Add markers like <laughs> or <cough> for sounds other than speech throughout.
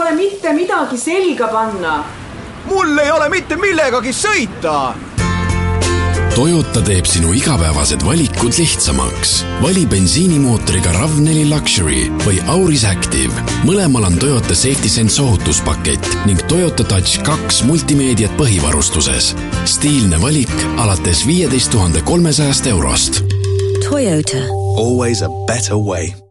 pole mitte midagi selga panna. mul ei ole mitte millegagi sõita Toyota teeb sinu igapäevased valikud lihtsamaks. vali bensiinimootoriga RAV4 Luxury või Auris Active. mõlemal on Toyota Safety Sense ohutuspakett ning Toyota Touch kaks multimeediat põhivarustuses. stiilne valik alates viieteist tuhande kolmesajast eurost. Toyota. Always a better way.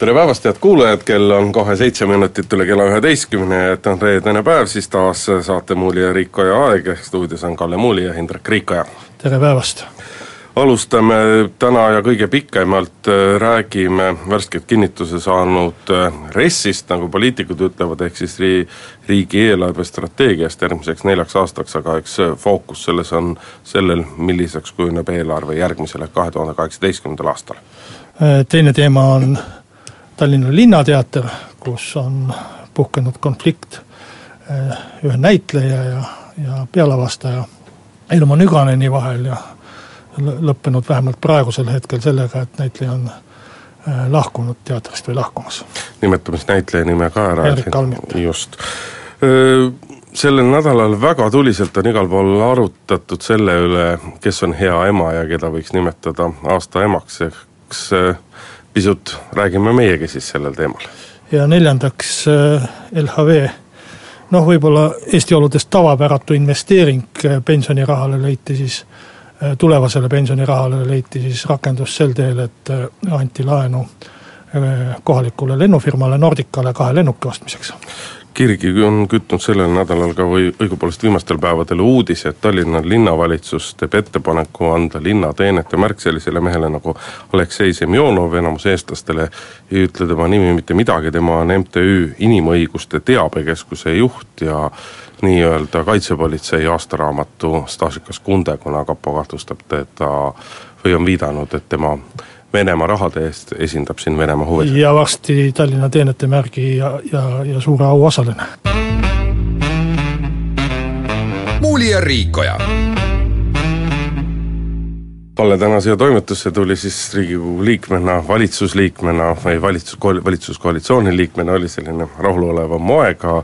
Tere päevast, head kuulajad, kell on kohe seitse minutit üle kella üheteistkümne, et on reedene päev, siis taas saate Muuli ja Riikoja aeg, stuudios on Kalle Muuli ja Indrek Riikoja. tere päevast! alustame täna ja kõige pikemalt räägime värskelt kinnituse saanud äh, RES-ist, nagu poliitikud ütlevad, ehk siis ri-, riigi eelarvestrateegiast järgmiseks neljaks aastaks, aga eks fookus selles on sellel, milliseks kujuneb eelarve järgmisele, kahe tuhande kaheksateistkümnendal aastal. Äh, teine teema on Tallinna Linnateater, kus on puhkenud konflikt ühe näitleja ja, ja pealavastaja Ilmo Nüganeni vahel ja lõppenud vähemalt praegusel hetkel sellega, et näitleja on äh, lahkunud teatrist või lahkumas. nimetame siis näitleja nime ka ära. Erik Kalmit. just. Sellel nädalal väga tuliselt on igal pool arutatud selle üle, kes on hea ema ja keda võiks nimetada aasta emaks, eks pisut räägime meiegi siis sellel teemal. ja neljandaks LHV noh, võib-olla Eesti oludes tavapäratu investeering pensionirahale leiti siis Äh, tulevasele pensionirahale leiti siis rakendus sel teel, et äh, anti laenu äh, kohalikule lennufirmale Nordicale kahe lennuki ostmiseks. Kirgi on kütnud sellel nädalal ka või õigupoolest viimastel päevadel uudis, et Tallinna linnavalitsus teeb ettepaneku anda linnateenete märk sellisele mehele nagu Aleksei Semjonov, enamus eestlastele ei ütle tema nimi mitte midagi, tema on MTÜ Inimõiguste Teabekeskuse juht ja nii-öelda kaitsepolitsei aastaraamatu staažikas kunde, kuna kapo kahtlustab teda või on viidanud, et tema Venemaa rahade eest esindab siin Venemaa huve. ja varsti Tallinna teenetemärgi ja, ja, ja suure auosaline. muuli ja Riikoja. Kalle täna siia toimetusse tuli siis Riigikogu liikmena, valitsusliikmena või valitsus, valitsuskoalitsiooni liikmena oli selline rahulolevam moega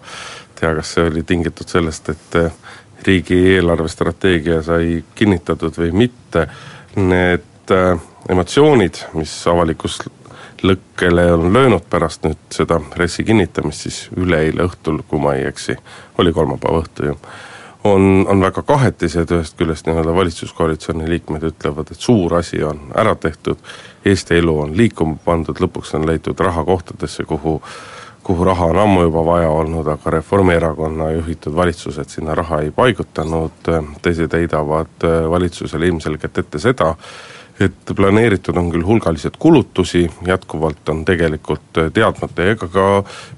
tea, kas see oli tingitud sellest, et eh, riigi eelarvestrateegia sai kinnitatud või mitte, need äh, emotsioonid, mis avalikkus lõkkele on löönud pärast nüüd seda RES-i kinnitamist, siis üleeile õhtul, kui ma ei eksi, oli kolmapäeva õhtu ju, on, on väga kahetised, ühest küljest nii-öelda valitsuskoalitsiooni liikmed ütlevad, et suur asi on ära tehtud, Eesti elu on liikuma pandud, lõpuks on leitud raha kohtadesse, kuhu kuhu raha on ammu juba vaja olnud, aga Reformierakonna juhitud valitsused sinna raha ei paigutanud, teised heidavad äh, valitsusele ilmselgelt ette seda, et planeeritud on küll hulgaliselt kulutusi, jätkuvalt on tegelikult äh, teadmata ja ega ka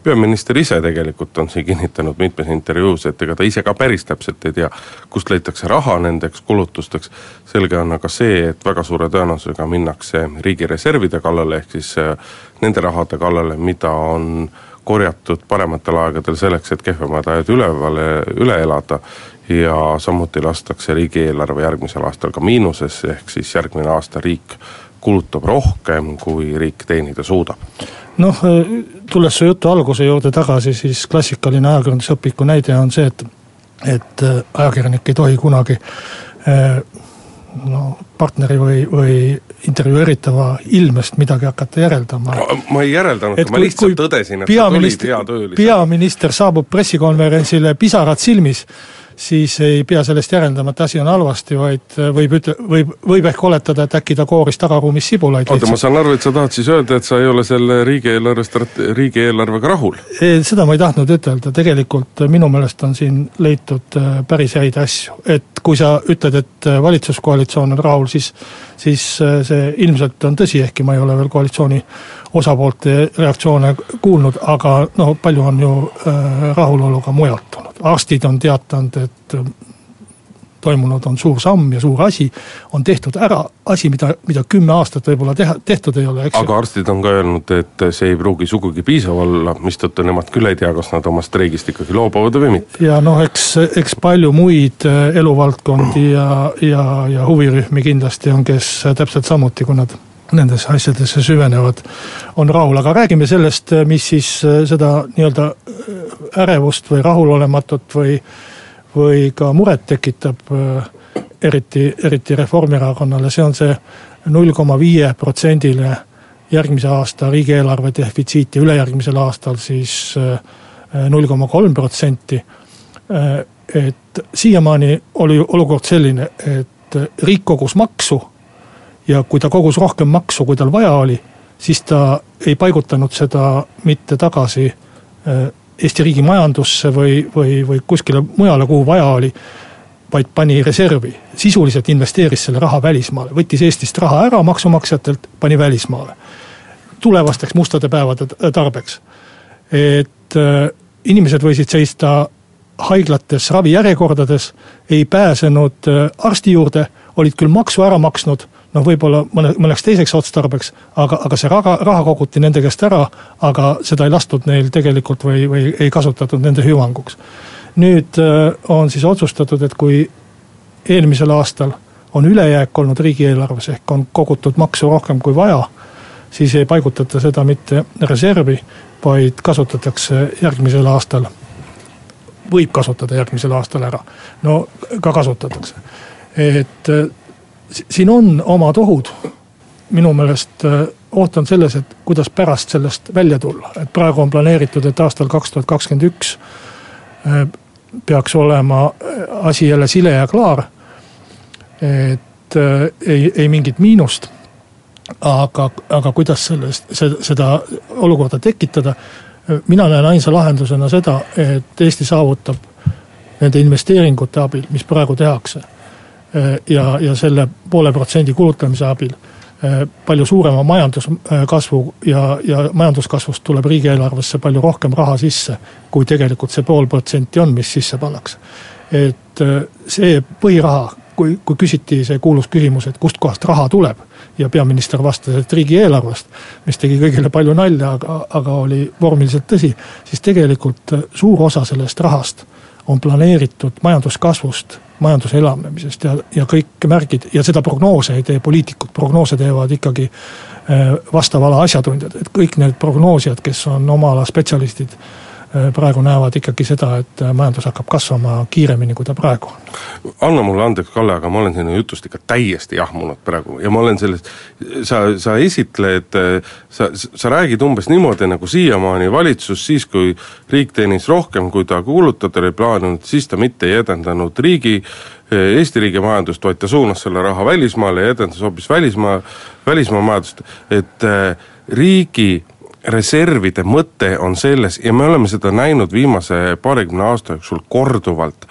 peaminister ise tegelikult on siin kinnitanud mitmes intervjuus, et ega ta ise ka päris täpselt ei tea, kust leitakse raha nendeks kulutusteks, selge on aga see, et väga suure tõenäosusega minnakse riigi reservide kallale, ehk siis äh, nende rahade kallale, mida on korjatud parematel aegadel selleks, et kehvemad ajad ülevale, üle elada ja samuti lastakse riigieelarve järgmisel aastal ka miinusesse, ehk siis järgmine aasta riik kulutab rohkem, kui riik teenida suudab. noh, tulles su jutu alguse juurde tagasi, siis klassikaline ajakirjandusõpiku näide on see, et et ajakirjanik ei tohi kunagi eh, no partneri või, või intervjueeritava ilmest midagi hakata järeldama. ma ei järeldanud, ma lihtsalt tõdesin, et sa tulid hea töölisena. peaminister saabub pressikonverentsile pisarad silmis siis ei pea sellest järeldama, et asi on halvasti, vaid võib ütle, võib, võib ehk oletada, et äkki ta kooris tagaruumis sibulaid. oota, ma saan aru, et sa tahad siis öelda, et sa ei ole selle riigieelarve strate-, riigieelarvega rahul? seda ma ei tahtnud ütelda, tegelikult minu meelest on siin leitud äh, päris häid asju, et kui sa ütled, et äh, valitsuskoalitsioon on rahul, siis siis äh, see ilmselt on tõsi, ehkki ma ei ole veel koalitsiooni osapoolte reaktsioone kuulnud, aga no palju on ju äh, rahulolu ka mujalt tulnud. Arstid on teatanud, et toimunud on suur samm ja suur asi, on tehtud ära asi, mida, mida kümme aastat võib-olla teha, tehtud ei ole, eks ju. aga arstid on ka öelnud, et see ei pruugi sugugi piisav olla, mistõttu nemad küll ei tea, kas nad oma streigist ikkagi loobuvad või mitte. ja noh, eks, eks palju muid äh, eluvaldkondi ja, ja, ja huvirühmi kindlasti on, kes täpselt samuti, kui nad nendesse asjadesse süvenevad, on rahul, aga räägime sellest, mis siis äh, seda nii-öelda äh, ärevust või rahulolematut või, või ka muret tekitab eriti, eriti Reformierakonnale, see on see null koma viie protsendile järgmise aasta riigieelarve defitsiit ja ülejärgmisel aastal siis null koma kolm protsenti. et siiamaani oli olukord selline, et riik kogus maksu ja kui ta kogus rohkem maksu, kui tal vaja oli, siis ta ei paigutanud seda mitte tagasi äh, Eesti riigi majandusse või, või, või kuskile mujale, kuhu vaja oli, vaid pani reservi, sisuliselt investeeris selle raha välismaale, võttis Eestist raha ära maksumaksjatelt, pani välismaale. tulevasteks mustade päevade tarbeks. et äh, inimesed võisid seista haiglates ravijärjekordades, ei pääsenud äh, arsti juurde, olid küll maksu ära maksnud noh, võib-olla mõne, mõneks teiseks otstarbeks, aga, aga see raha, raha koguti nende käest ära, aga seda ei lastud neil tegelikult või, või ei kasutatud nende hüvanguks. nüüd äh, on siis otsustatud, et kui eelmisel aastal on ülejääk olnud riigieelarves ehk on kogutud maksu rohkem kui vaja, siis ei paigutata seda mitte reservi, vaid kasutatakse järgmisel aastal, võib kasutada järgmisel aastal ära. no ka kasutatakse, et äh, siin on omad ohud. minu meelest äh, oht on selles, et kuidas pärast sellest välja tulla, et praegu on planeeritud, et aastal kaks tuhat kakskümmend üks äh, peaks olema äh, asi jälle sile ja klaar. et ei, ei mingit miinust. aga, aga kuidas sellest, seda olukorda tekitada, mina näen ainsa lahendusena seda, et Eesti saavutab nende investeeringute abil, mis praegu tehakse ja, ja selle poole protsendi kulutamise abil äh, palju suurema majanduskasvu ja, ja majanduskasvust tuleb riigieelarvesse palju rohkem raha sisse, kui tegelikult see pool protsenti on, mis sisse pannakse. et äh, see põhiraha, kui, kui küsiti see kuulus küsimus, et kustkohast raha tuleb ja peaminister vastas, et riigieelarvest, mis tegi kõigile palju nalja, aga, aga oli vormiliselt tõsi, siis tegelikult suur osa sellest rahast on planeeritud majanduskasvust, majanduse elavnemisest ja, ja kõik märgid ja seda prognoose ei tee poliitikud, prognoose teevad ikkagi äh, vastava ala asjatundjad, et kõik need prognoosijad, kes on oma ala spetsialistid praegu näevad ikkagi seda, et äh, majandus hakkab kasvama kiiremini, kui ta praegu on. anna mulle andeks, Kalle, aga ma olen sinu jutust ikka täiesti jahmunud praegu ja ma olen sellest, sa, sa esitled, äh, sa, sa räägid umbes niimoodi, nagu siiamaani valitsus siis, kui riik teenis rohkem, kui ta kulutada oli plaaninud, siis ta mitte ei edendanud riigi Eesti riigi majandust, vaid ta suunas selle raha välismaale ja edendas hoopis välismaa, välismaa majandust, et riigi reservide mõte on selles ja me oleme seda näinud viimase paarikümne aasta jooksul korduvalt,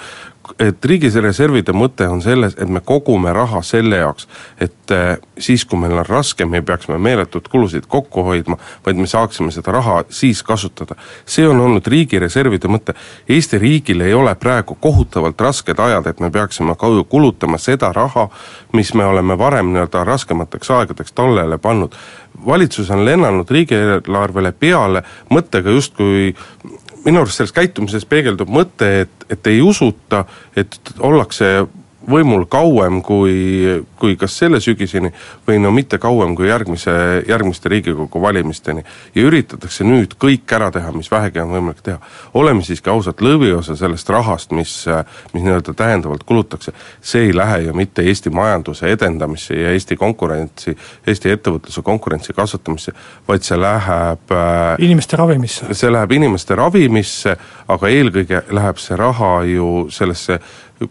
et riigireservide mõte on selles, et me kogume raha selle jaoks, et eh, siis, kui meil on raske, me ei peaks me meeletut kulusid kokku hoidma, vaid me saaksime seda raha siis kasutada. see on olnud riigireservide mõte. Eesti riigil ei ole praegu kohutavalt rasked ajad, et me peaksime kulutama seda raha, mis me oleme varem nii-öelda raskemateks aegadeks tallele pannud valitsus on lennanud riigieelarvele peale mõttega justkui minu arust selles käitumises peegeldub mõte, et, et ei usuta, et ollakse võimul kauem kui, kui kas selle sügiseni või no mitte kauem kui järgmise, järgmiste Riigikogu valimisteni. ja üritatakse nüüd kõik ära teha, mis vähegi on võimalik teha. oleme siiski ausad, lõviosa sellest rahast, mis, mis nii-öelda täiendavalt kulutakse, see ei lähe ju mitte Eesti majanduse edendamisse ja Eesti konkurentsi, Eesti ettevõtluse konkurentsi kasvatamisse, vaid see läheb äh, inimeste ravimisse. see läheb inimeste ravimisse, aga eelkõige läheb see raha ju sellesse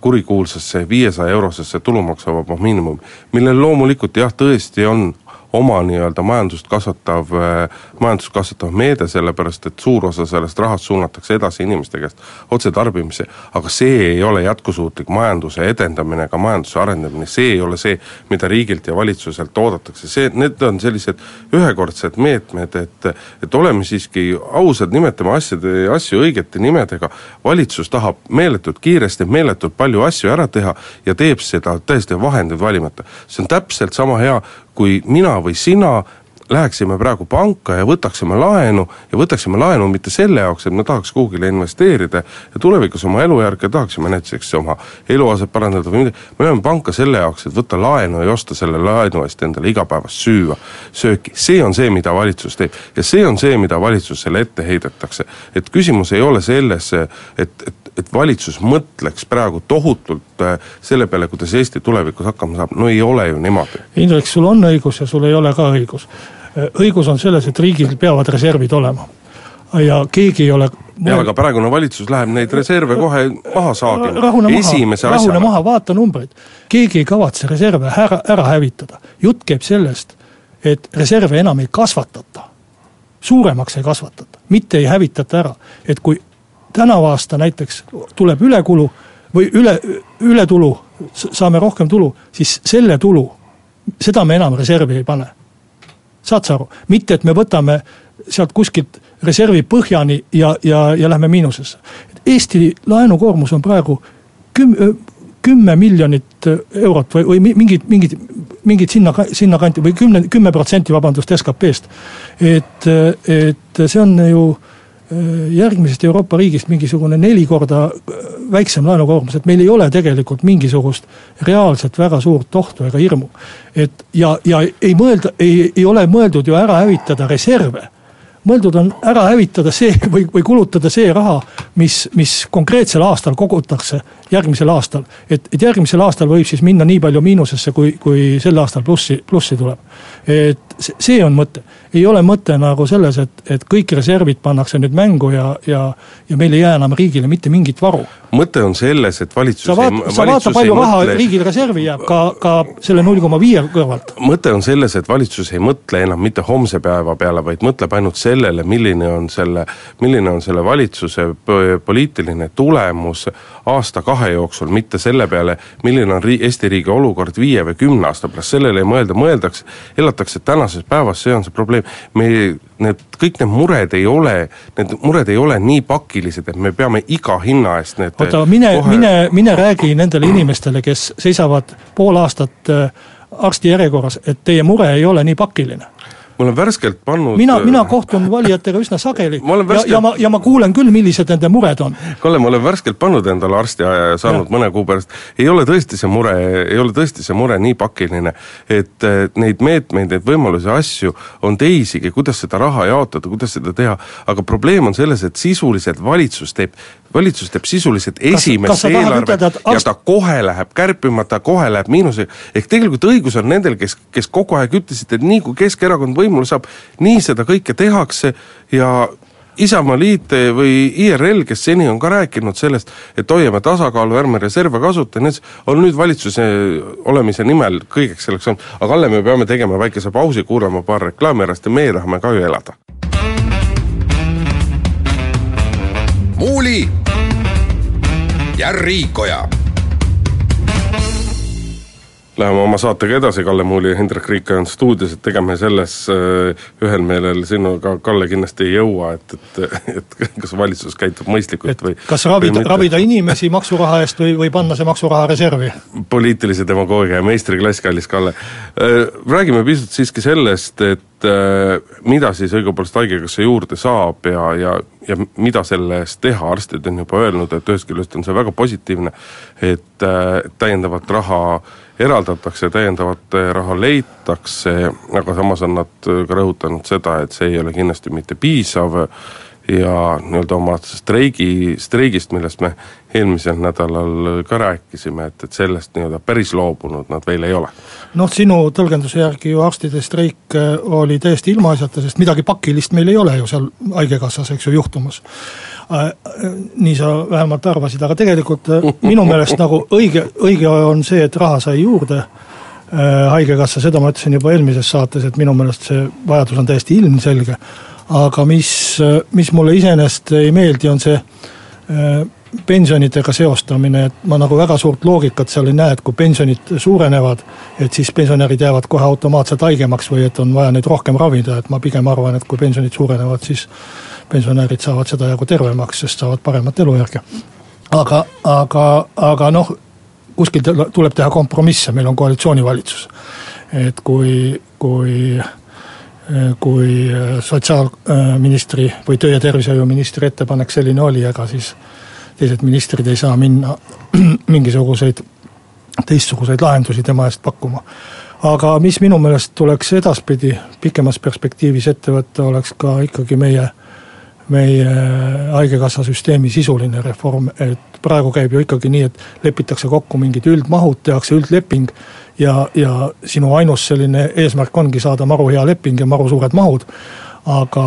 kurikuulsasse viiesaja eurosesse tulumaksuvaba miinimumi, millel loomulikult jah, tõesti on oma nii-öelda majandust kasvatav, majandust kasvatav meede, sellepärast et suur osa sellest rahast suunatakse edasi inimeste käest otse tarbimisse, aga see ei ole jätkusuutlik majanduse edendamine ega majanduse arendamine, see ei ole see, mida riigilt ja valitsuselt oodatakse, see, need on sellised ühekordsed meetmed, et et oleme siiski ausad, nimetame asjade, asju õigete nimedega, valitsus tahab meeletult kiiresti, meeletult palju asju ära teha ja teeb seda tõesti vahendeid valimata. see on täpselt sama hea, kui mina või sina läheksime praegu panka ja võtaksime laenu ja võtaksime laenu mitte selle jaoks, et me tahaks kuhugile investeerida ja tulevikus oma elujärge tahaksime näiteks oma eluaset parandada või midagi, me läheme panka selle jaoks, et võtta laenu ja osta selle laenu eest endale igapäevast süüa, sööki, see on see, mida valitsus teeb. ja see on see, mida valitsusele ette heidetakse. et küsimus ei ole selles, et, et et valitsus mõtleks praegu tohutult äh, selle peale, kuidas Eesti tulevikus hakkama saab, no ei ole ju niimoodi. Indrek, sul on õigus ja sul ei ole ka õigus Äh, õigus on selles, et riigil peavad reservid olema. ja keegi ei ole jah, aga praegune valitsus läheb neid reserve kohe maha saagima, esimese asjana. rahune maha, vaata numbreid. keegi ei kavatse reserve ära, ära hävitada. jutt käib sellest, et reserve enam ei kasvatata. suuremaks ei kasvatata, mitte ei hävitata ära. et kui tänavu aasta näiteks tuleb ülekulu või üle, ületulu, saame rohkem tulu, siis selle tulu, seda me enam reservi ei pane saad sa aru, mitte et me võtame sealt kuskilt reservi põhjani ja, ja, ja lähme miinusesse. Eesti laenukoormus on praegu küm-, kümme miljonit eurot või, või mingid, mingid, mingid sinna, sinnakanti või kümne, kümme protsenti, vabandust, SKP-st. et, et see on ju järgmisest Euroopa riigist mingisugune neli korda väiksem laenukoormus, et meil ei ole tegelikult mingisugust reaalset väga suurt ohtu ega hirmu. et ja, ja ei mõelda, ei, ei ole mõeldud ju ära hävitada reserve mõeldud on ära hävitada see või, või kulutada see raha, mis, mis konkreetsel aastal kogutakse järgmisel aastal. et, et järgmisel aastal võib siis minna nii palju miinusesse, kui, kui sel aastal plussi, plussi tuleb. et see on mõte, ei ole mõte nagu selles, et, et kõik reservid pannakse nüüd mängu ja, ja, ja meil ei jää enam riigile mitte mingit varu. mõte on selles, et valitsus sa vaata, sa vaata, palju raha mõtle... riigil reservi jääb ka, ka selle null koma viie kõrvalt. mõte on selles, et valitsus ei mõtle enam mitte homse päeva peale, vaid mõtleb ainult sellele, milline on selle, milline on selle valitsuse poliitiline tulemus aasta-kahe jooksul, mitte selle peale, milline on ri-, Eesti riigi olukord viie või kümne aasta pärast, sellele ei mõelda, mõeldakse, elatakse tänases päevas, see on see probleem. me, need, kõik need mured ei ole, need mured ei ole nii pakilised, et me peame iga hinna eest need oota, mine kohe..., mine, mine räägi nendele inimestele, kes seisavad pool aastat äh, arsti järjekorras, et teie mure ei ole nii pakiline ma olen värskelt pannud mina, mina kohtun valijatega üsna sageli värskelt... ja, ja ma, ja ma kuulen küll, millised nende mured on. Kalle, ma olen värskelt pannud endale arstiaja ja saanud ja. mõne kuu pärast, ei ole tõesti see mure, ei ole tõesti see mure nii pakiline, et neid meetmeid, neid võimalusi, asju on teisigi, kuidas seda raha jaotada, kuidas seda teha, aga probleem on selles, et sisuliselt valitsus teeb valitsus teeb sisuliselt esimest eelarvet arst... ja ta kohe läheb kärpima, ta kohe läheb miinusega. ehk tegelikult õigus on nendel, kes, kes kogu aeg ütlesid, et nii kui Keskerakond võimule saab, nii seda kõike tehakse ja Isamaaliit või IRL, kes seni on ka rääkinud sellest, et hoiame tasakaalu, ärme reserve kasuta, need on nüüd valitsuse olemise nimel kõigeks selleks on. aga Kalle, me peame tegema väikese pausi, kuulama paar reklaami pärast ja meie tahame ka ju elada. Ja Riikoja. Läheme oma saatega edasi, Kalle Muuli ja Hendrik Riikoja on stuudios, et ega me selles äh, ühel meelel sinuga, Kalle, kindlasti ei jõua, et, et, et <laughs> kas valitsus käitub mõistlikult või kas ravida, ravida inimesi maksuraha eest või, või panna see maksuraha reservi? poliitilise demagoogia meistriklass, kallis Kalle. Äh, räägime pisut siiski sellest, et äh, mida siis õigupoolest Haigekassa juurde saab ja, ja ja mida selle eest teha, arstid on juba öelnud, et ühest küljest on see väga positiivne, et äh, täiendavat raha eraldatakse, täiendavat äh, raha leitakse, aga samas on nad ka rõhutanud seda, et see ei ole kindlasti mitte piisav ja nii-öelda oma streigi, streigist, millest me eelmisel nädalal ka rääkisime, et, et sellest nii-öelda päris loobunud nad veel ei ole. noh, sinu tõlgenduse järgi ju arstide streik oli täiesti ilmaasjata, sest midagi pakilist meil ei ole ju seal Haigekassas, eks ju, juhtumas. Äh, äh, nii sa vähemalt arvasid, aga tegelikult minu meelest nagu õige, õige on see, et raha sai juurde haigekassa, seda ma ütlesin juba eelmises saates, et minu meelest see vajadus on täiesti ilmselge. aga mis, mis mulle iseenesest ei meeldi, on see pensionitega seostamine, et ma nagu väga suurt loogikat seal ei näe, et kui pensionid suurenevad, et siis pensionärid jäävad kohe automaatselt haigemaks või et on vaja neid rohkem ravida, et ma pigem arvan, et kui pensionid suurenevad, siis pensionärid saavad sedajagu tervemaks, sest saavad paremat elujärge. aga, aga, aga noh, kuskil tuleb teha kompromisse, meil on koalitsioonivalitsus. et kui, kui kui sotsiaalministri või töö- ja tervishoiuministri ettepanek selline oli, ega siis teised ministrid ei saa minna <clears throat> mingisuguseid teistsuguseid lahendusi tema eest pakkuma. aga mis minu meelest tuleks edaspidi pikemas perspektiivis ette võtta, oleks ka ikkagi meie, meie haigekassa süsteemi sisuline reform, et praegu käib ju ikkagi nii, et lepitakse kokku mingid üldmahud, tehakse üldleping ja, ja sinu ainus selline eesmärk ongi saada maru hea leping ja maru suured mahud, aga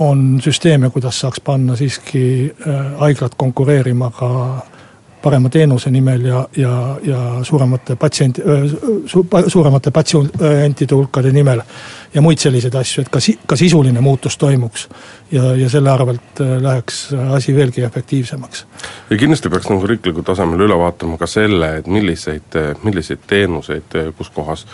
on süsteeme, kuidas saaks panna siiski äh, haiglad konkureerima ka parema teenuse nimel ja, ja, ja suuremate patsiendi su,, suuremate patsientide hulkade nimel. ja muid selliseid asju, et ka si-, ka sisuline muutus toimuks. ja, ja selle arvelt äh, läheks asi veelgi efektiivsemaks. ja kindlasti peaks nagu riiklikul tasemel üle vaatama ka selle, et milliseid, milliseid teenuseid kus kohas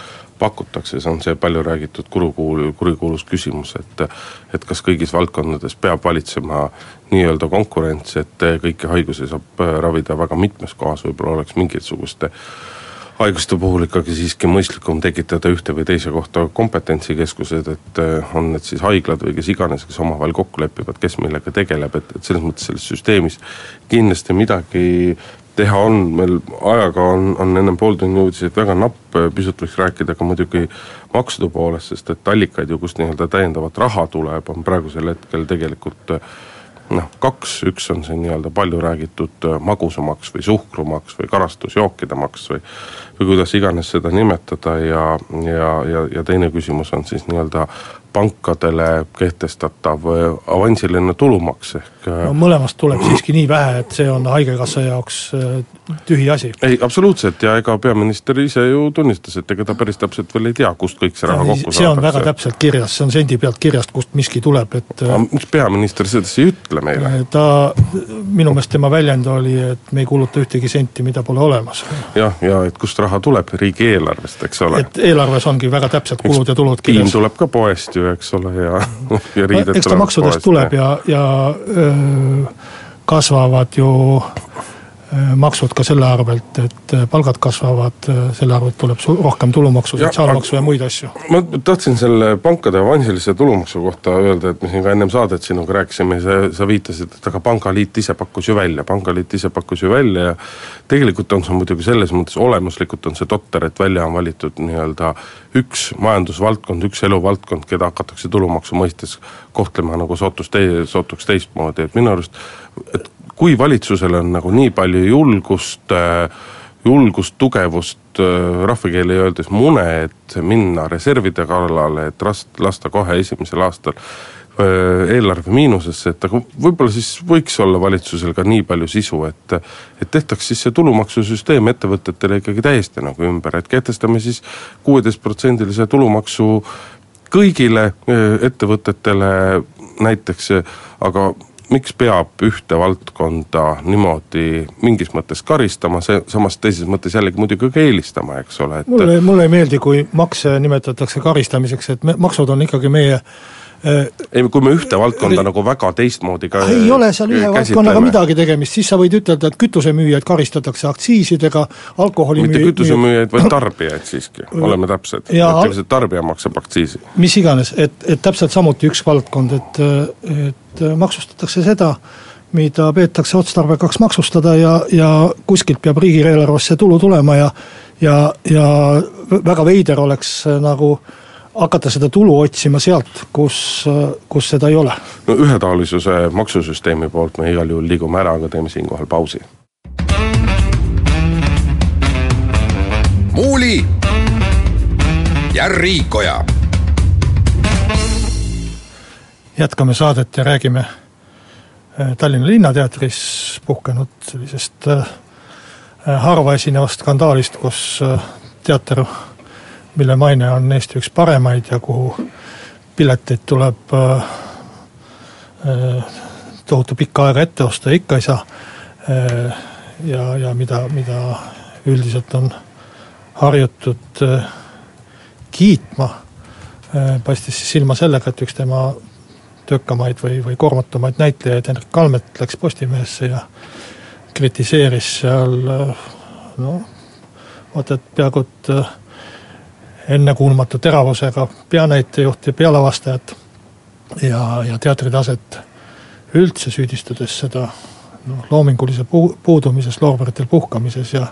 pakutakse, see on see palju räägitud kurukuul, kurikuulus küsimus, et et kas kõigis valdkondades peab valitsema nii-öelda konkurents, et kõiki haigusi saab ravida väga mitmes kohas, võib-olla oleks mingisuguste haiguste puhul ikkagi siiski mõistlikum tekitada ühte või teise kohta kompetentsikeskused, et on need siis haiglad või kes iganes, kes omavahel kokku lepivad, kes millega tegeleb, et, et selles mõttes selles süsteemis kindlasti midagi teha on, meil ajaga on, on ennem pooltunni uudiseid väga napp, pisut võiks rääkida ka muidugi maksude poolest, sest et allikaid ju, kust nii-öelda täiendavat raha tuleb, on praegusel hetkel tegelikult noh, kaks, üks on see nii-öelda palju räägitud magusamaks või suhkrumaks või karastusjookide maks või või kuidas iganes seda nimetada ja, ja, ja, ja teine küsimus on siis nii-öelda pankadele kehtestatav avansiline tulumaks ehk. Äh, no mõlemast tuleb siiski nii vähe, et see on haigekassa jaoks äh, tühi asi. ei, absoluutselt ja ega peaminister ise ju tunnistas, et ega ta päris täpselt veel ei tea, kust kõik see raha kokku see on väga täpselt kirjas, see on sendi pealt kirjas, kust miski tuleb, et. aga miks peaminister sedasi ei ütle meile? Äh, ta, minu meelest tema väljend oli, et me ei kuluta ühtegi senti, mida pole olemas. jah, ja et kust raha tuleb, riigieelarvest, eks ole. et eelarves ongi väga täpselt kulud ja tulud kirjas. piim tuleb ka poest ju ju, eks ole, ja, <laughs> ja riided eks ta maksudest tuleb ja, ja öö, kasvavad ju maksud ka selle arvelt, et palgad kasvavad, selle arvelt tuleb rohkem tulumaksu, sotsiaalmaksu ja muid asju. ma tahtsin selle pankade avansilise tulumaksu kohta öelda, et me siin ka ennem saadet sinuga rääkisime, sa, sa viitasid, et aga pangaliit ise pakkus ju välja, pangaliit ise pakkus ju välja ja tegelikult on see muidugi selles mõttes, olemuslikult on see totter, et välja on valitud nii-öelda üks majandusvaldkond, üks eluvaldkond, keda hakatakse tulumaksu mõistes kohtlema nagu sootus tee-, sootuks teistmoodi, et minu arust et kui valitsusel on nagu nii palju julgust äh, julgust, tugevust äh, rahvakeeli öeldes mune, et minna reservide kallale, et rast-, lasta kohe esimesel aastal äh, eelarve miinusesse, et aga võib-olla siis võiks olla valitsusel ka nii palju sisu, et et tehtaks siis see tulumaksusüsteem ettevõtetele ikkagi täiesti nagu ümber, et kehtestame siis kuueteistprotsendilise tulumaksu kõigile ettevõtetele näiteks, aga miks peab ühte valdkonda niimoodi mingis mõttes karistama, see samas teises mõttes jällegi muidugi ka eelistama, eks ole, et mulle, mulle ei meeldi, kui makse nimetatakse karistamiseks, et me, maksud on ikkagi meie Äh, ei, kui me ühte valdkonda nagu väga teistmoodi ka ei ole seal ühe valdkonnaga midagi tegemist, siis sa võid ütelda, et kütusemüüjaid karistatakse aktsiisidega, alkoholi mitte kütusemüüjaid, vaid tarbijaid siiski, oleme täpsed. ütleme, see tarbija maksab aktsiisi. mis iganes, et, et täpselt samuti üks valdkond, et, et maksustatakse seda, mida peetakse otstarbekaks maksustada ja, ja kuskilt peab riigieelarvesse tulu tulema ja ja, ja väga veider oleks nagu äh, hakata seda tulu otsima sealt, kus, kus seda ei ole. no ühetaolisuse maksusüsteemi poolt me igal juhul liigume ära, aga teeme siinkohal pausi. muuli ja Riikoja. jätkame saadet ja räägime äh, Tallinna Linnateatris puhkenud sellisest äh, harva esinevast skandaalist, kus teater, mille maine on Eesti üks paremaid ja kuhu pileteid tuleb tohutu pikka aega ette osta ja ikka ei saa. ja, ja mida, mida üldiselt on harjutud kiitma, paistis siis silma sellega, et üks tema töökamaid või, või koormatumaid näitlejaid, Hendrik Kalmet, läks Postimehesse ja kritiseeris seal noh, vaata et peaaegu et ennekuulmatu teravusega peanäitejuhti ja pealavastajat ja, ja teatritaset üldse süüdistades seda noh, loomingulise puu-, puudumises, loorberitel puhkamises ja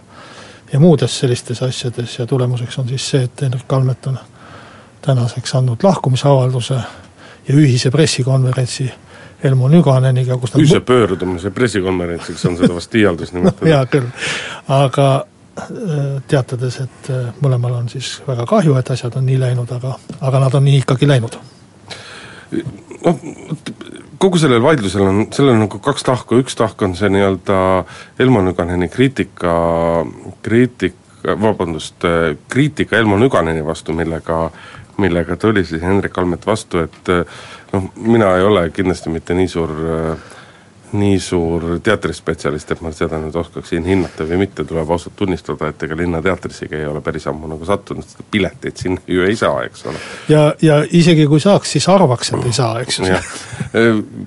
ja muudes sellistes asjades ja tulemuseks on siis see, et Hendrik Kalmet on tänaseks andnud lahkumisavalduse ja ühise pressikonverentsi Elmo Nüganeniga, kus nad ühise pöördumise pressikonverentsiks on seda vast liialdus <laughs> nimetada. Hea küll, aga teatades, et äh, mõlemal on siis väga kahju, et asjad on nii läinud, aga, aga nad on nii ikkagi läinud. noh, kogu sellel vaidlusel on, sellel on nagu kaks tahku, üks tahk on see nii-öelda Elmo Nüganeni kriitika, kriitika, vabandust, kriitika Elmo Nüganeni vastu, millega millega tuli siis Hendrik Almet vastu, et noh, mina ei ole kindlasti mitte nii suur äh, nii suur teatrispetsialist, et ma seda nüüd oskaksin hinnata või mitte, tuleb ausalt tunnistada, et ega Linnateatrisigi ei ole päris ammu nagu sattunud, sest pileteid sinna ju ei saa, eks ole. ja, ja isegi kui saaks, siis arvaks, et ei saa, eks ju.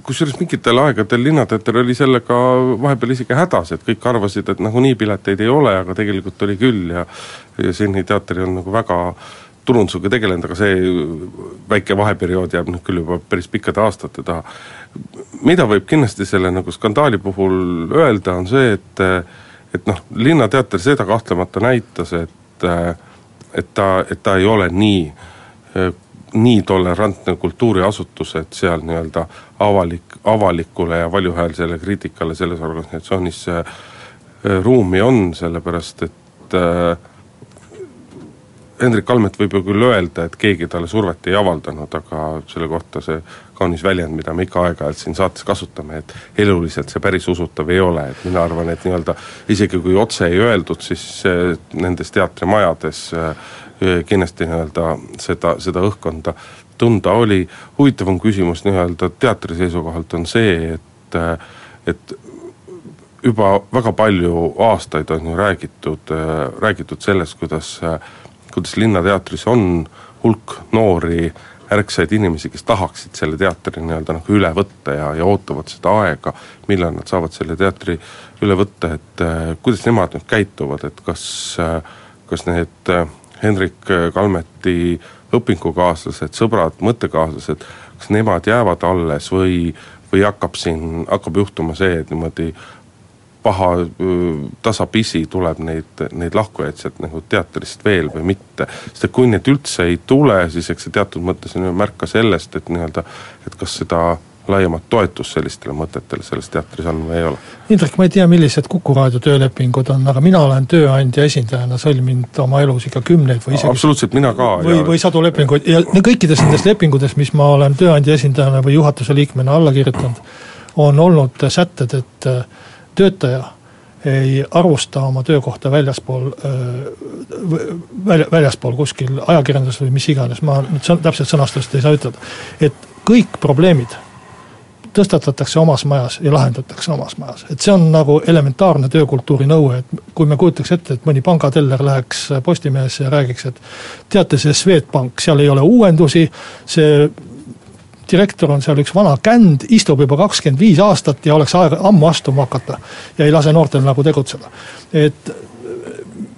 kusjuures mingitel aegadel Linnateater oli sellega vahepeal isegi hädas, et kõik arvasid, et nagunii pileteid ei ole, aga tegelikult oli küll ja ja Sini teater olnud nagu väga turundusega tegelenud, aga see väike vaheperiood jääb nüüd küll juba päris pikkade aastate taha mida võib kindlasti selle nagu skandaali puhul öelda, on see, et et noh, Linnateater seda kahtlemata näitas, et et ta, et ta ei ole nii, nii tolerantne kultuuriasutus, et seal nii-öelda avalik, avalikule ja valjuhäälsele kriitikale selles organisatsioonis ruumi on, sellepärast et äh, Hendrik Kalmet võib ju küll öelda, et keegi talle survet ei avaldanud, aga selle kohta see kaunis väljend, mida me ikka aeg-ajalt siin saates kasutame, et eluliselt see päris usutav ei ole, et mina arvan, et nii-öelda isegi kui otse ei öeldud, siis nendes teatrimajades kindlasti nii-öelda seda, seda õhkkonda tunda oli. huvitavam küsimus nii-öelda teatri seisukohalt on see, et, et juba väga palju aastaid on ju räägitud, räägitud sellest, kuidas kuidas Linnateatris on hulk noori ärksaid inimesi, kes tahaksid selle teatri nii-öelda nagu üle võtta ja, ja ootavad seda aega, millal nad saavad selle teatri üle võtta, et äh, kuidas nemad nüüd käituvad, et kas äh,, kas need äh, Hendrik Kalmeti õpingukaaslased, sõbrad, mõttekaaslased, kas nemad jäävad alles või, või hakkab siin, hakkab juhtuma see, et niimoodi paha, tasapisi tuleb neid, neid lahkujaid sealt nagu teatrist veel või mitte. sest et kui neid üldse ei tule, siis eks see teatud mõttes on ju märk ka sellest, et nii-öelda, et kas seda laiemat toetust sellistele mõtetele selles teatris on või ei ole? Indrek, ma ei tea, millised Kuku raadio töölepingud on, aga mina olen tööandja esindajana sõlminud oma elus ikka kümneid või isegi absoluutselt, mina ka. või, või sadu lepinguid ja kõikides nendes lepingutes, mis ma olen tööandja esindajana või juhatuse liikmena alla kirjutanud, on olnud sätted, et töötaja ei arvusta oma töökohta väljaspool, välja, väljaspool kuskil ajakirjanduses või mis iganes, ma nüüd täpselt sõnastust ei saa ütelda. et kõik probleemid tõstatatakse omas majas ja lahendatakse omas majas, et see on nagu elementaarne töökultuuri nõue, et kui me kujutaks ette, et mõni pangateller läheks Postimehesse ja räägiks, et teate, see Swedbank, seal ei ole uuendusi, see direktor on seal üks vana känd, istub juba kakskümmend viis aastat ja oleks aega ammu astuma hakata. ja ei lase noortel nagu tegutseda. et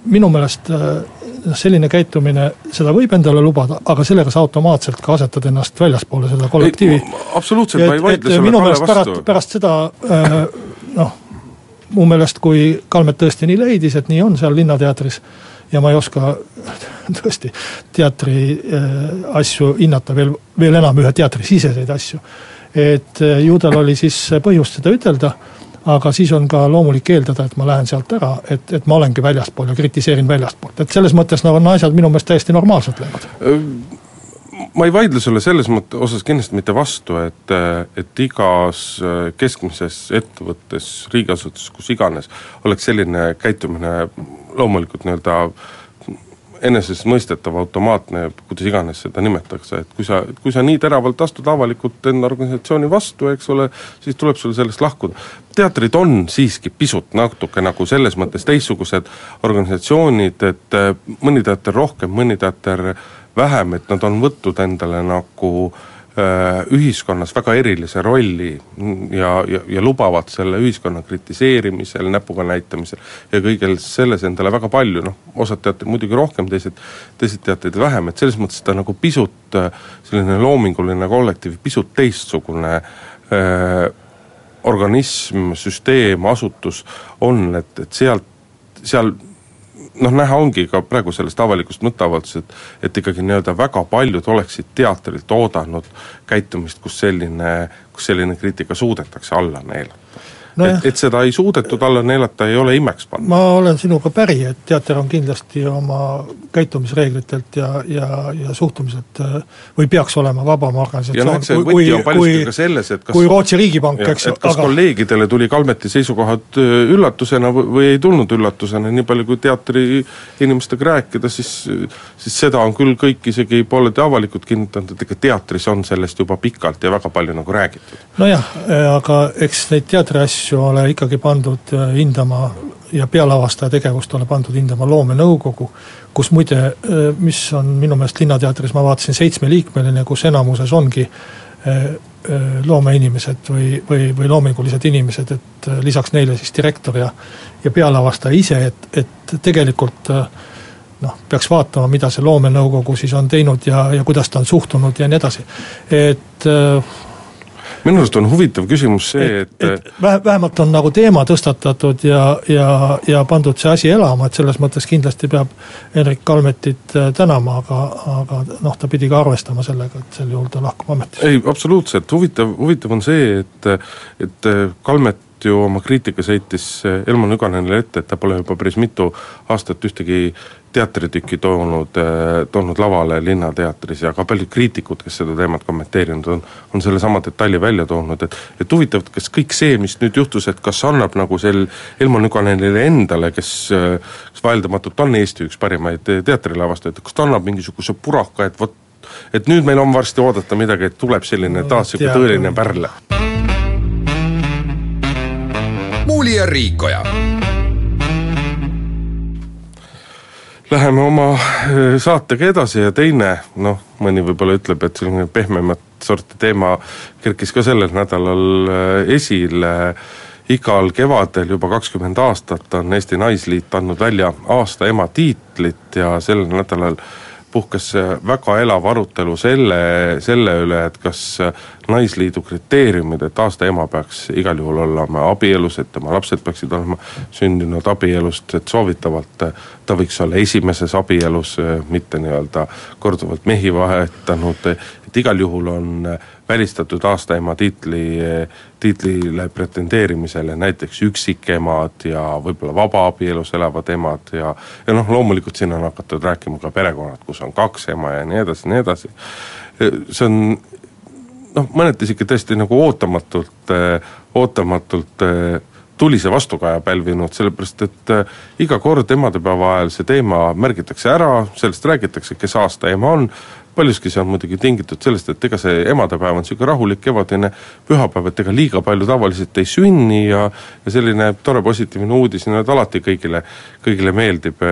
minu meelest noh, selline käitumine, seda võib endale lubada, aga sellega sa automaatselt ka asetad ennast väljaspoole seda kollektiivi. absoluutselt, ma ei vaidle sulle minu meelest pärast, pärast seda äh, noh, mu meelest kui Kalmet tõesti nii leidis, et nii on seal Linnateatris ja ma ei oska tõesti teatri äh, asju hinnata veel, veel enam ühe teatri siseseid asju. et äh, ju tal oli siis põhjust seda ütelda, aga siis on ka loomulik eeldada, et ma lähen sealt ära, et, et ma olengi väljaspool ja kritiseerin väljastpoolt, et selles mõttes no, on asjad minu meelest täiesti normaalselt läinud ma ei vaidle sulle selles mõttes osas kindlasti mitte vastu, et, et igas äh, keskmises ettevõttes, riigiasutuses, kus iganes, oleks selline käitumine loomulikult nii-öelda enesestmõistetav, automaatne, kuidas iganes seda nimetatakse, et kui sa, kui sa nii teravalt astud avalikult enda organisatsiooni vastu, eks ole, siis tuleb sul sellest lahkuda. teatrid on siiski pisut natuke nagu selles mõttes teistsugused organisatsioonid, et äh, mõni teater rohkem, mõni teater vähem, et nad on võtnud endale nagu äh, ühiskonnas väga erilise rolli ja, ja, ja lubavad selle ühiskonna kritiseerimisel, näpuga näitamisel ja kõigel selles endale väga palju, noh, osad teatrid muidugi rohkem, teised, teised teatrid vähem, et selles mõttes ta nagu pisut äh, selline loominguline kollektiiv, pisut teistsugune äh, organism, süsteem, asutus on, et, et sealt, seal noh, näha ongi ka praegu sellest avalikust mõtteavaldusest, et ikkagi nii-öelda väga paljud oleksid teatrilt oodanud käitumist, kus selline, kus selline kriitika suudetakse alla neelata no. et, et seda ei suudetud alla neelata, ei ole imeks panna. ma olen sinuga päri, et teater on kindlasti oma käitumisreeglitelt ja, ja, ja suhtumiselt äh, või peaks olema vabam organisatsioon no, kui, kui, kui, selles, kas, kui Rootsi riigipank, eks ju. kas aga... kolleegidele tuli Kalmeti seisukohad äh, üllatusena või, ei tulnud üllatusena, nii palju kui teatri inimestega rääkida, siis siis seda on küll kõik isegi pooleldi avalikult kinnitanud, et ega teatris on sellest juba pikalt ja väga palju nagu räägitud. nojah, aga eks neid teatriasju asju ole ikkagi pandud äh, hindama ja pealavastaja tegevust ole pandud hindama loomenõukogu, kus muide, äh, mis on minu meelest Linnateatris, ma vaatasin, seitsmeliikmeline, kus enamuses ongi äh, loomeinimesed või, või, või loomingulised inimesed, et lisaks neile siis direktor ja ja pealavastaja ise, et, et tegelikult noh, peaks vaatama, mida see loomenõukogu siis on teinud ja, ja kuidas ta on suhtunud ja nii edasi. et minu arust on huvitav küsimus see, et, et, et vähemalt on nagu teema tõstatatud ja, ja, ja pandud see asi elama, et selles mõttes kindlasti peab Hendrik Kalmetit äh, tänama, aga, aga noh, ta pidi ka arvestama sellega, et sel juhul ta lahkub ametist. ei, absoluutselt, huvitav, huvitav on see, et, et Kalmet ju oma kriitika sõitis Elmo Nüganenile ette, et ta pole juba päris mitu aastat ühtegi teatritükki toonud, äh, toonud lavale Linnateatris ja ka paljud kriitikud, kes seda teemat kommenteerinud on, on sellesama detaili välja toonud, et et huvitav, et kas kõik see, mis nüüd juhtus, et kas annab nagu sel Elmo Nüganenile endale, kes kes vaieldamatult on Eesti üks parimaid teatrilavastajaid, kas ta annab mingisuguse puraka, et vot et nüüd meil on varsti oodata midagi, et tuleb selline taas niisugune tõeline pärl. Muuli ja Riikoja Läheme oma äh, saatega edasi ja teine, noh, mõni võib-olla ütleb, et selline pehmemat sorti teema kerkis ka sellel nädalal äh, esile. igal kevadel juba kakskümmend aastat on Eesti Naisliit andnud välja aasta ema tiitlit ja sellel nädalal puhkes väga elav arutelu selle, selle üle, et kas naisliidu kriteeriumid, et aasta ema peaks igal juhul olema abielus, et tema lapsed peaksid olema sündinud abielust, et soovitavalt ta võiks olla esimeses abielus, mitte nii-öelda korduvalt mehi vahetanud, et igal juhul on välistatud aastaema tiitli, tiitlile pretendeerimisele näiteks üksikemad ja võib-olla vabaabielus elavad emad ja ja noh, loomulikult siin on hakatud rääkima ka perekonnad, kus on kaks ema ja nii edasi, nii edasi. see on noh, mõneti sihuke tõesti nagu ootamatult, ootamatult tulise vastukaja pälvinud, sellepärast et iga kord emadepäeva ajal see teema märgitakse ära, sellest räägitakse, kes aasta ema on, paljuski see on muidugi tingitud sellest, et ega see emadepäev on niisugune rahulik kevadine pühapäev, et ega liiga palju tavaliselt ei sünni ja ja selline tore positiivne uudis nüüd alati kõigile, kõigile meeldib.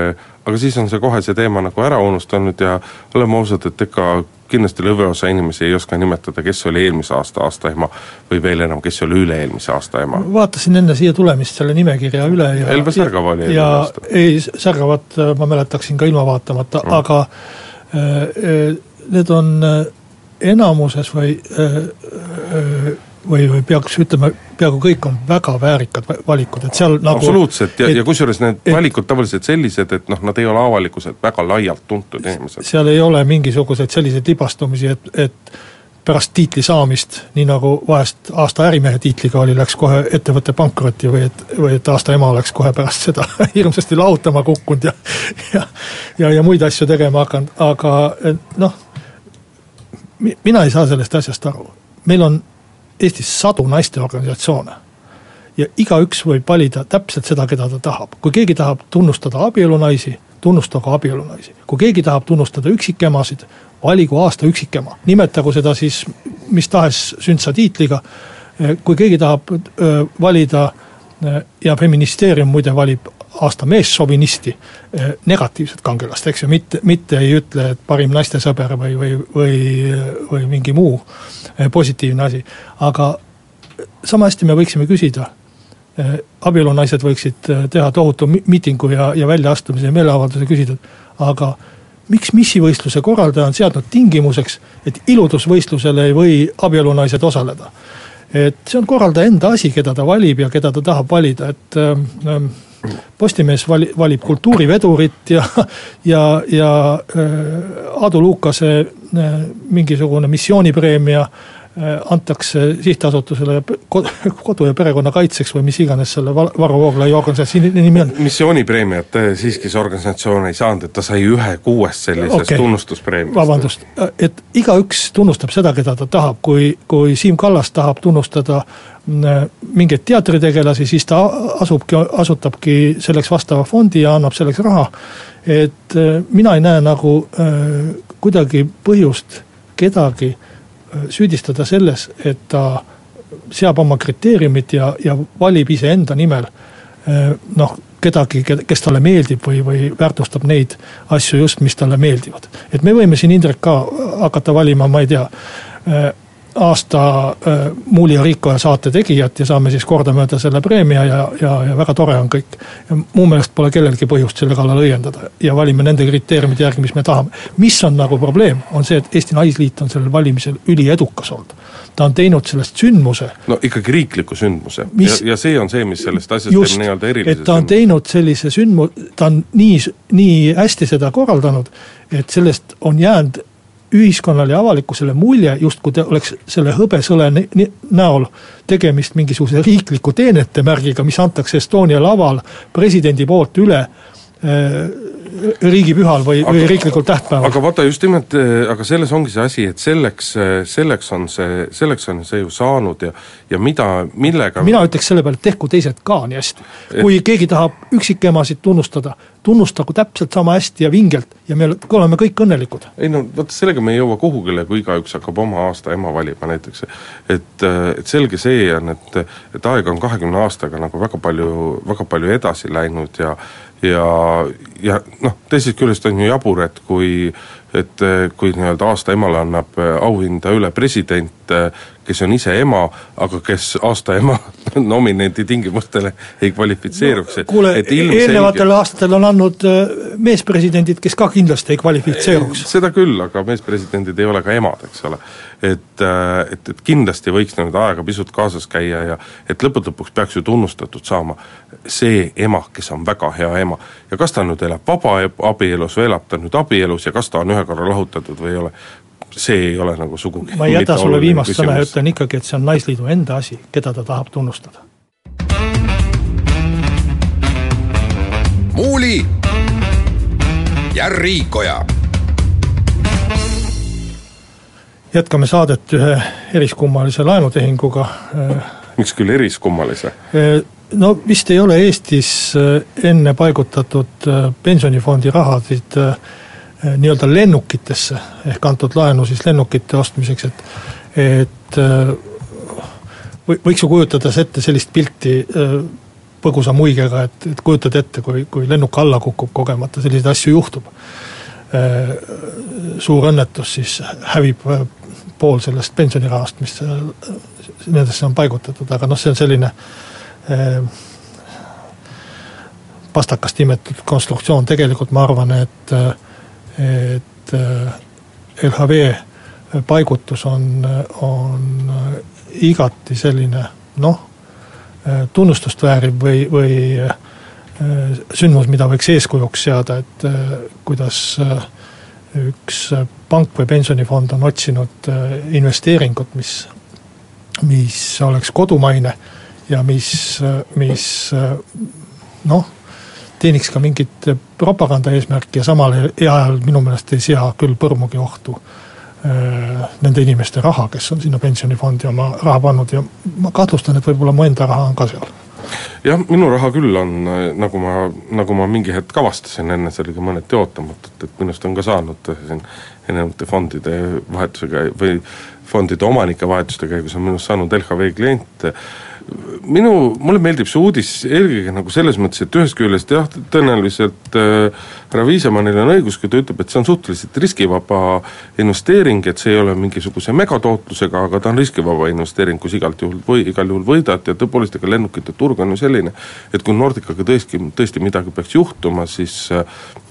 aga siis on see kohe see teema nagu ära unustanud ja oleme ausad, et ega kindlasti lõviosa inimesi ei oska nimetada, kes oli eelmise aasta aastaema või veel enam, kes oli üle-eelmise aasta ema. vaatasin enne siia tulemist selle nimekirja üle ja Elva Särgava oli eelmine aasta. ei, Särgavat ma mäletaksin ka ilma vaatamata mm., aga äh, äh need on äh, enamuses või äh, äh, või, või peaks ütlema, peaaegu kõik on väga väärikad valikud, et seal nagu absoluutselt ja, ja kusjuures need et, valikud tavaliselt sellised, et noh, nad ei ole avalikkuselt väga laialt tuntud inimesed. seal ei ole mingisuguseid selliseid libastumisi, et, et pärast tiitli saamist, nii nagu vahest aasta ärimehe tiitliga oli, läks kohe ettevõte pankrotti või et, või et aasta ema oleks kohe pärast seda <laughs> hirmsasti lahutama kukkunud ja ja, ja, ja muid asju tegema hakanud, aga noh, mina ei saa sellest asjast aru. meil on Eestis sadu naisteorganisatsioone ja igaüks võib valida täpselt seda, keda ta tahab. kui keegi tahab tunnustada abielunaisi, tunnustagu abielunaisi. kui keegi tahab tunnustada üksikemasid, valigu aasta üksikema, nimetagu seda siis mis tahes sündsa tiitliga. kui keegi tahab öö, valida ja feministeerium muide valib aasta meesšovinisti negatiivset kangelast, eks ju, mitte, mitte ei ütle, et parim naistesõber või, või, või, või mingi muu positiivne asi. aga sama hästi me võiksime küsida Äh, abielunaised võiksid teha tohutu miitingu ja, ja väljaastumise ja meeleavalduse küsida, aga miks missivõistluse korraldaja on seadnud tingimuseks, et iludusvõistlusel ei või abielunaised osaleda. et see on korraldaja enda asi, keda ta valib ja keda ta tahab valida, et ähm, Postimees vali, valib kultuurivedurit ja, ja, ja äh, Aadu Lukase äh, mingisugune missioonipreemia antakse sihtasutusele <laughs> kodu ja perekonna kaitseks või mis iganes selle Varro Vooglaiu organisatsiooni nimi on. missioonipreemiat siiski see organisatsioon ei saanud, et ta sai ühe kuuest sellisest okay. tunnustuspreemiast. vabandust, et igaüks tunnustab seda, keda ta tahab, kui, kui Siim Kallas tahab tunnustada mm, mingeid teatritegelasi, siis ta asubki, asutabki selleks vastava fondi ja annab selleks raha. et äh, mina ei näe nagu äh, kuidagi põhjust kedagi äh, süüdistada selles, et ta seab oma kriteeriumid ja, ja valib iseenda nimel eh, noh, kedagi, kes talle meeldib või, või väärtustab neid asju just, mis talle meeldivad. et me võime siin Indrek ka hakata valima, ma ei tea, eh, aasta äh, Muuli ja Riikoja saate tegijat ja saame siis kordamööda selle preemia ja, ja, ja väga tore on kõik. mu meelest pole kellelgi põhjust selle kallal õiendada ja valime nende kriteeriumide järgi, mis me tahame. mis on nagu probleem, on see, et Eesti Naisliit on sellel valimisel üliedukas olnud. ta on teinud sellest sündmuse. no ikkagi riikliku sündmuse mis, ja, ja see on see, mis sellest asjast just, teeb nii-öelda erilise et ta on sündmuse. teinud sellise sündmu-, ta on nii, nii hästi seda korraldanud, et sellest on jäänud ühiskonnale ja avalikkusele mulje, justkui te oleks selle hõbesõle näol tegemist mingisuguse riikliku teenetemärgiga, mis antakse Estonia laval presidendi poolt üle äh, riigipühal või, või riiklikul tähtpäeval. aga vaata just nimelt, äh, aga selles ongi see asi, et selleks, äh, selleks on see, selleks on see ju saanud ja ja mida, millega mina ütleks selle peale, et tehku teised ka nii hästi. kui et... keegi tahab üksikemasid tunnustada, tunnustagu täpselt sama hästi ja vingelt ja me oleme kõik õnnelikud. ei no vot, sellega me ei jõua kuhugile, kui igaüks hakkab oma aasta ema valima näiteks. et, et selge see on, et, et aeg on kahekümne aastaga nagu väga palju, väga palju edasi läinud ja ja, ja noh, teisest küljest on ju jabur, et kui et kui nii-öelda aasta emale annab auhinda üle president, kes on ise ema, aga kes aasta ema <laughs> nominendi tingimustele ei kvalifitseeruks no,. kuule, eelnevatel aastatel on andnud äh, meespresidendid, kes ka kindlasti ei kvalifitseeruks. seda küll, aga meespresidendid ei ole ka emad, eks ole. et, äh, et, et kindlasti võiks nüüd aega pisut kaasas käia ja et lõppude lõpuks peaks ju tunnustatud saama see ema, kes on väga hea ema. ja kas ta nüüd elab vabaabielus või elab ta nüüd abielus ja kas ta on ühe korra lahutatud või ei ole, see ei ole nagu sugugi ma ei jäta sulle viimast sõna ja ütlen ikkagi, et see on Naisliidu enda asi, keda ta tahab tunnustada. muuli ja Riikoja. jätkame saadet ühe eriskummalise laenutehinguga. <laughs> miks küll eriskummalise? no vist ei ole Eestis enne paigutatud pensionifondi rahasid äh, nii-öelda lennukitesse ehk antud laenu siis lennukite ostmiseks, et, et eh, või võiks ju kujutada ette sellist pilti eh, põgusa muigega, et, et kujutad ette, kui, kui lennuk alla kukub kogemata, selliseid asju juhtub. suur õnnetus, siis hävib pool sellest pensionirahast, mis nendesse on paigutatud, aga noh, see on selline pastakast imetud konstruktsioon, tegelikult ma arvan, et et äh, LHV paigutus on, on igati selline noh, tunnustust vääriv või, või äh, sündmus, mida võiks eeskujuks seada, et äh, kuidas üks pank või pensionifond on otsinud investeeringut, mis, mis oleks kodumaine ja mis, mis noh teeniks ka mingit propaganda eesmärki ja samal ajal minu meelest ei sea küll põrmugi ohtu nende inimeste raha, kes on sinna pensionifondi oma raha pannud ja ma kahtlustan, et võib-olla mu enda raha on ka seal. Jah, minu raha küll on, nagu ma, nagu ma mingi hetk avastasin enne, see oli ka mõneti ootamatult, et minust on ka saanud siin erinevate fondide vahetusega või fondide omanike vahetuste käigus on minust saanud LHV klient minu, mulle meeldib see uudis eelkõige nagu selles mõttes, et ühest küljest jah, tõenäoliselt äh, härra Viisemannil on õigus, kui ta ütleb, et see on suhteliselt riskivaba investeering, et see ei ole mingisuguse megatootlusega, aga ta on riskivaba investeering, kus igalt juhul või igal juhul võidad ja tõepoolest, ega lennukite turg on ju selline, et kui Nordicaga tõesti, tõesti midagi peaks juhtuma, siis äh,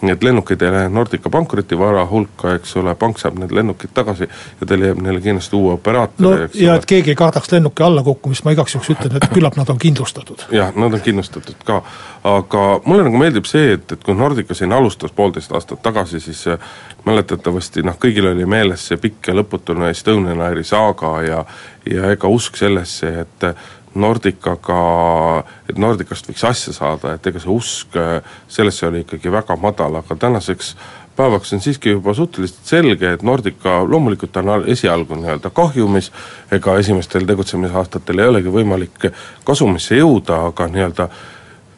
need lennukid ei lähe Nordica pankrotivara hulka, eks ole, pank saab need lennukid tagasi ja ta leiab neile kindlasti uue operaatori no ja et keegi ei kardaks lennuki allakukkumist, ma igaks juhuks ütlen, ütlen, et küllap nad on kindlustatud. jah, nad on kindlustatud ka, aga mulle nagu meeldib see, et, et kui Nordica siin alustas poolteist aastat tagasi, siis äh, mäletatavasti noh, kõigil oli meeles see pikk ja lõputune Estonian Airi saaga ja ja ega usk sellesse, et Nordicaga, et Nordicast võiks asja saada, et ega see usk äh, sellesse oli ikkagi väga madal, aga tänaseks päevaks on siiski juba suhteliselt selge, et Nordica loomulikult on esialgu nii-öelda kahjumis, ega esimestel tegutsemisaastatel ei olegi võimalik kasumisse jõuda, aga nii-öelda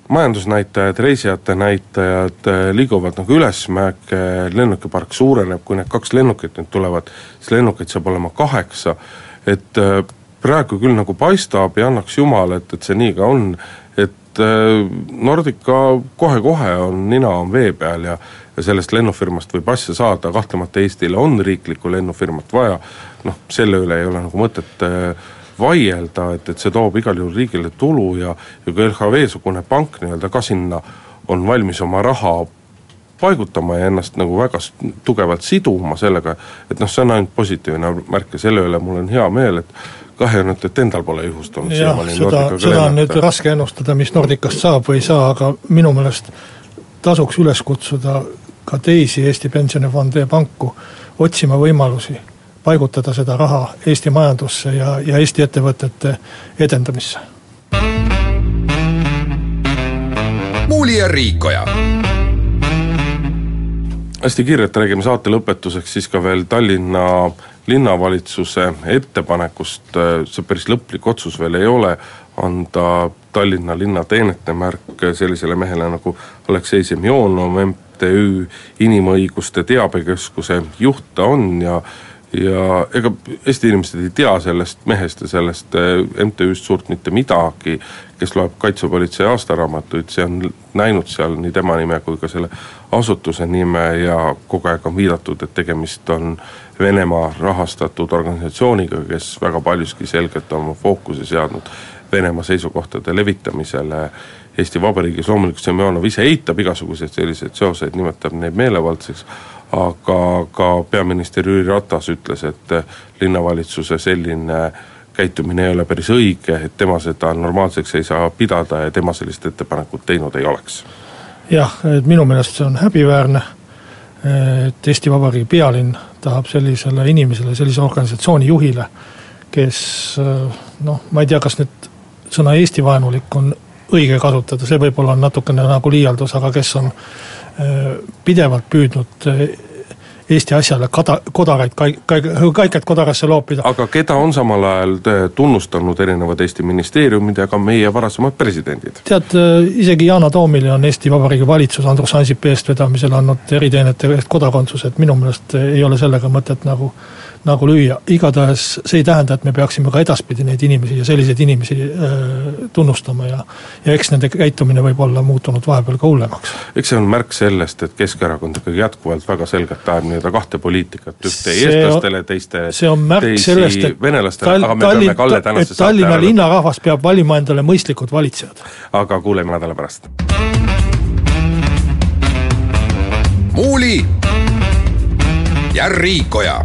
majandusnäitajad, reisijate näitajad eh, liiguvad nagu ülesmäge, lennukipark suureneb, kui need kaks lennukit nüüd tulevad, siis lennukeid saab olema kaheksa, et eh, praegu küll nagu paistab ja annaks jumal, et, et see nii ka on, et eh, Nordica kohe-kohe on, nina on vee peal ja ja sellest lennufirmast võib asja saada, kahtlemata Eestile on riiklikku lennufirmat vaja, noh, selle üle ei ole nagu mõtet äh, vaielda, et, et see toob igal juhul riigile tulu ja ja kui LHV-sugune pank nii-öelda ka sinna on valmis oma raha paigutama ja ennast nagu väga tugevalt siduma sellega, et noh, see on ainult positiivne märk ja selle üle mul on hea meel, et kahju ainult, et endal pole juhust olnud jah, seda, seda on nüüd raske ennustada, mis Nordicast saab või ei saa, aga minu meelest tasuks üles kutsuda ka teisi Eesti pensionifonde ja panku otsima võimalusi paigutada seda raha Eesti majandusse ja, ja Eesti ettevõtete edendamisse. muuli ja Riikoja. hästi kiirelt räägime saate lõpetuseks siis ka veel Tallinna linnavalitsuse ettepanekust, see päris lõplik otsus veel ei ole, anda Tallinna linna teenetemärk sellisele mehele nagu Aleksei Semjonov, MTÜ Inimõiguste Teabekeskuse juht ta on ja ja ega Eesti inimesed ei tea sellest mehest ja sellest eh, MTÜ-st suurt mitte midagi, kes loeb Kaitsepolitsei aastaraamatuid, see on näinud seal nii tema nime kui ka selle asutuse nime ja kogu aeg on viidatud, et tegemist on Venemaa rahastatud organisatsiooniga, kes väga paljuski selgelt on oma fookuse seadnud Venemaa seisukohtade levitamisele Eesti Vabariigis, loomulikult Semjonov ise eitab igasuguseid selliseid seoseid, nimetab neid meelevaldseks, aga ka peaminister Jüri Ratas ütles, et linnavalitsuse selline käitumine ei ole päris õige, et tema seda normaalseks ei saa pidada ja tema sellist ettepanekut teinud ei oleks. jah, et minu meelest see on häbiväärne, et Eesti Vabariigi pealinn tahab sellisele inimesele, sellise organisatsiooni juhile, kes noh, ma ei tea, kas nüüd sõna Eesti-vaenulik on õige kasutada, see võib-olla on natukene nagu liialdus, aga kes on äh, pidevalt püüdnud äh, Eesti asjale kada, kodaraid kaik-, kaik-, kaikaid kodarasse loopida. aga keda on samal ajal tunnustanud erinevad Eesti ministeeriumid ja ka meie varasemad presidendid? tead, äh, isegi Yana Toomile on Eesti Vabariigi valitsus Andrus Ansipi eestvedamisel andnud eriteenete eest kodakondsuse, et minu meelest ei ole sellega mõtet nagu nagu lüüa, igatahes see ei tähenda, et me peaksime ka edaspidi neid inimesi ja selliseid inimesi äh, tunnustama ja ja eks nende käitumine võib olla muutunud vahepeal ka hullemaks. eks see on märk sellest, et Keskerakond ikkagi jätkuvalt väga selgelt ajab nii-öelda kahte poliitikat, ühte eestlastele, teiste see on märk sellest, et venelastele, aga me peame Kalle tänase saate Tallinna linnarahvas peab valima endale mõistlikud valitsejad. aga kuuleme nädala pärast. muuli ja Riikoja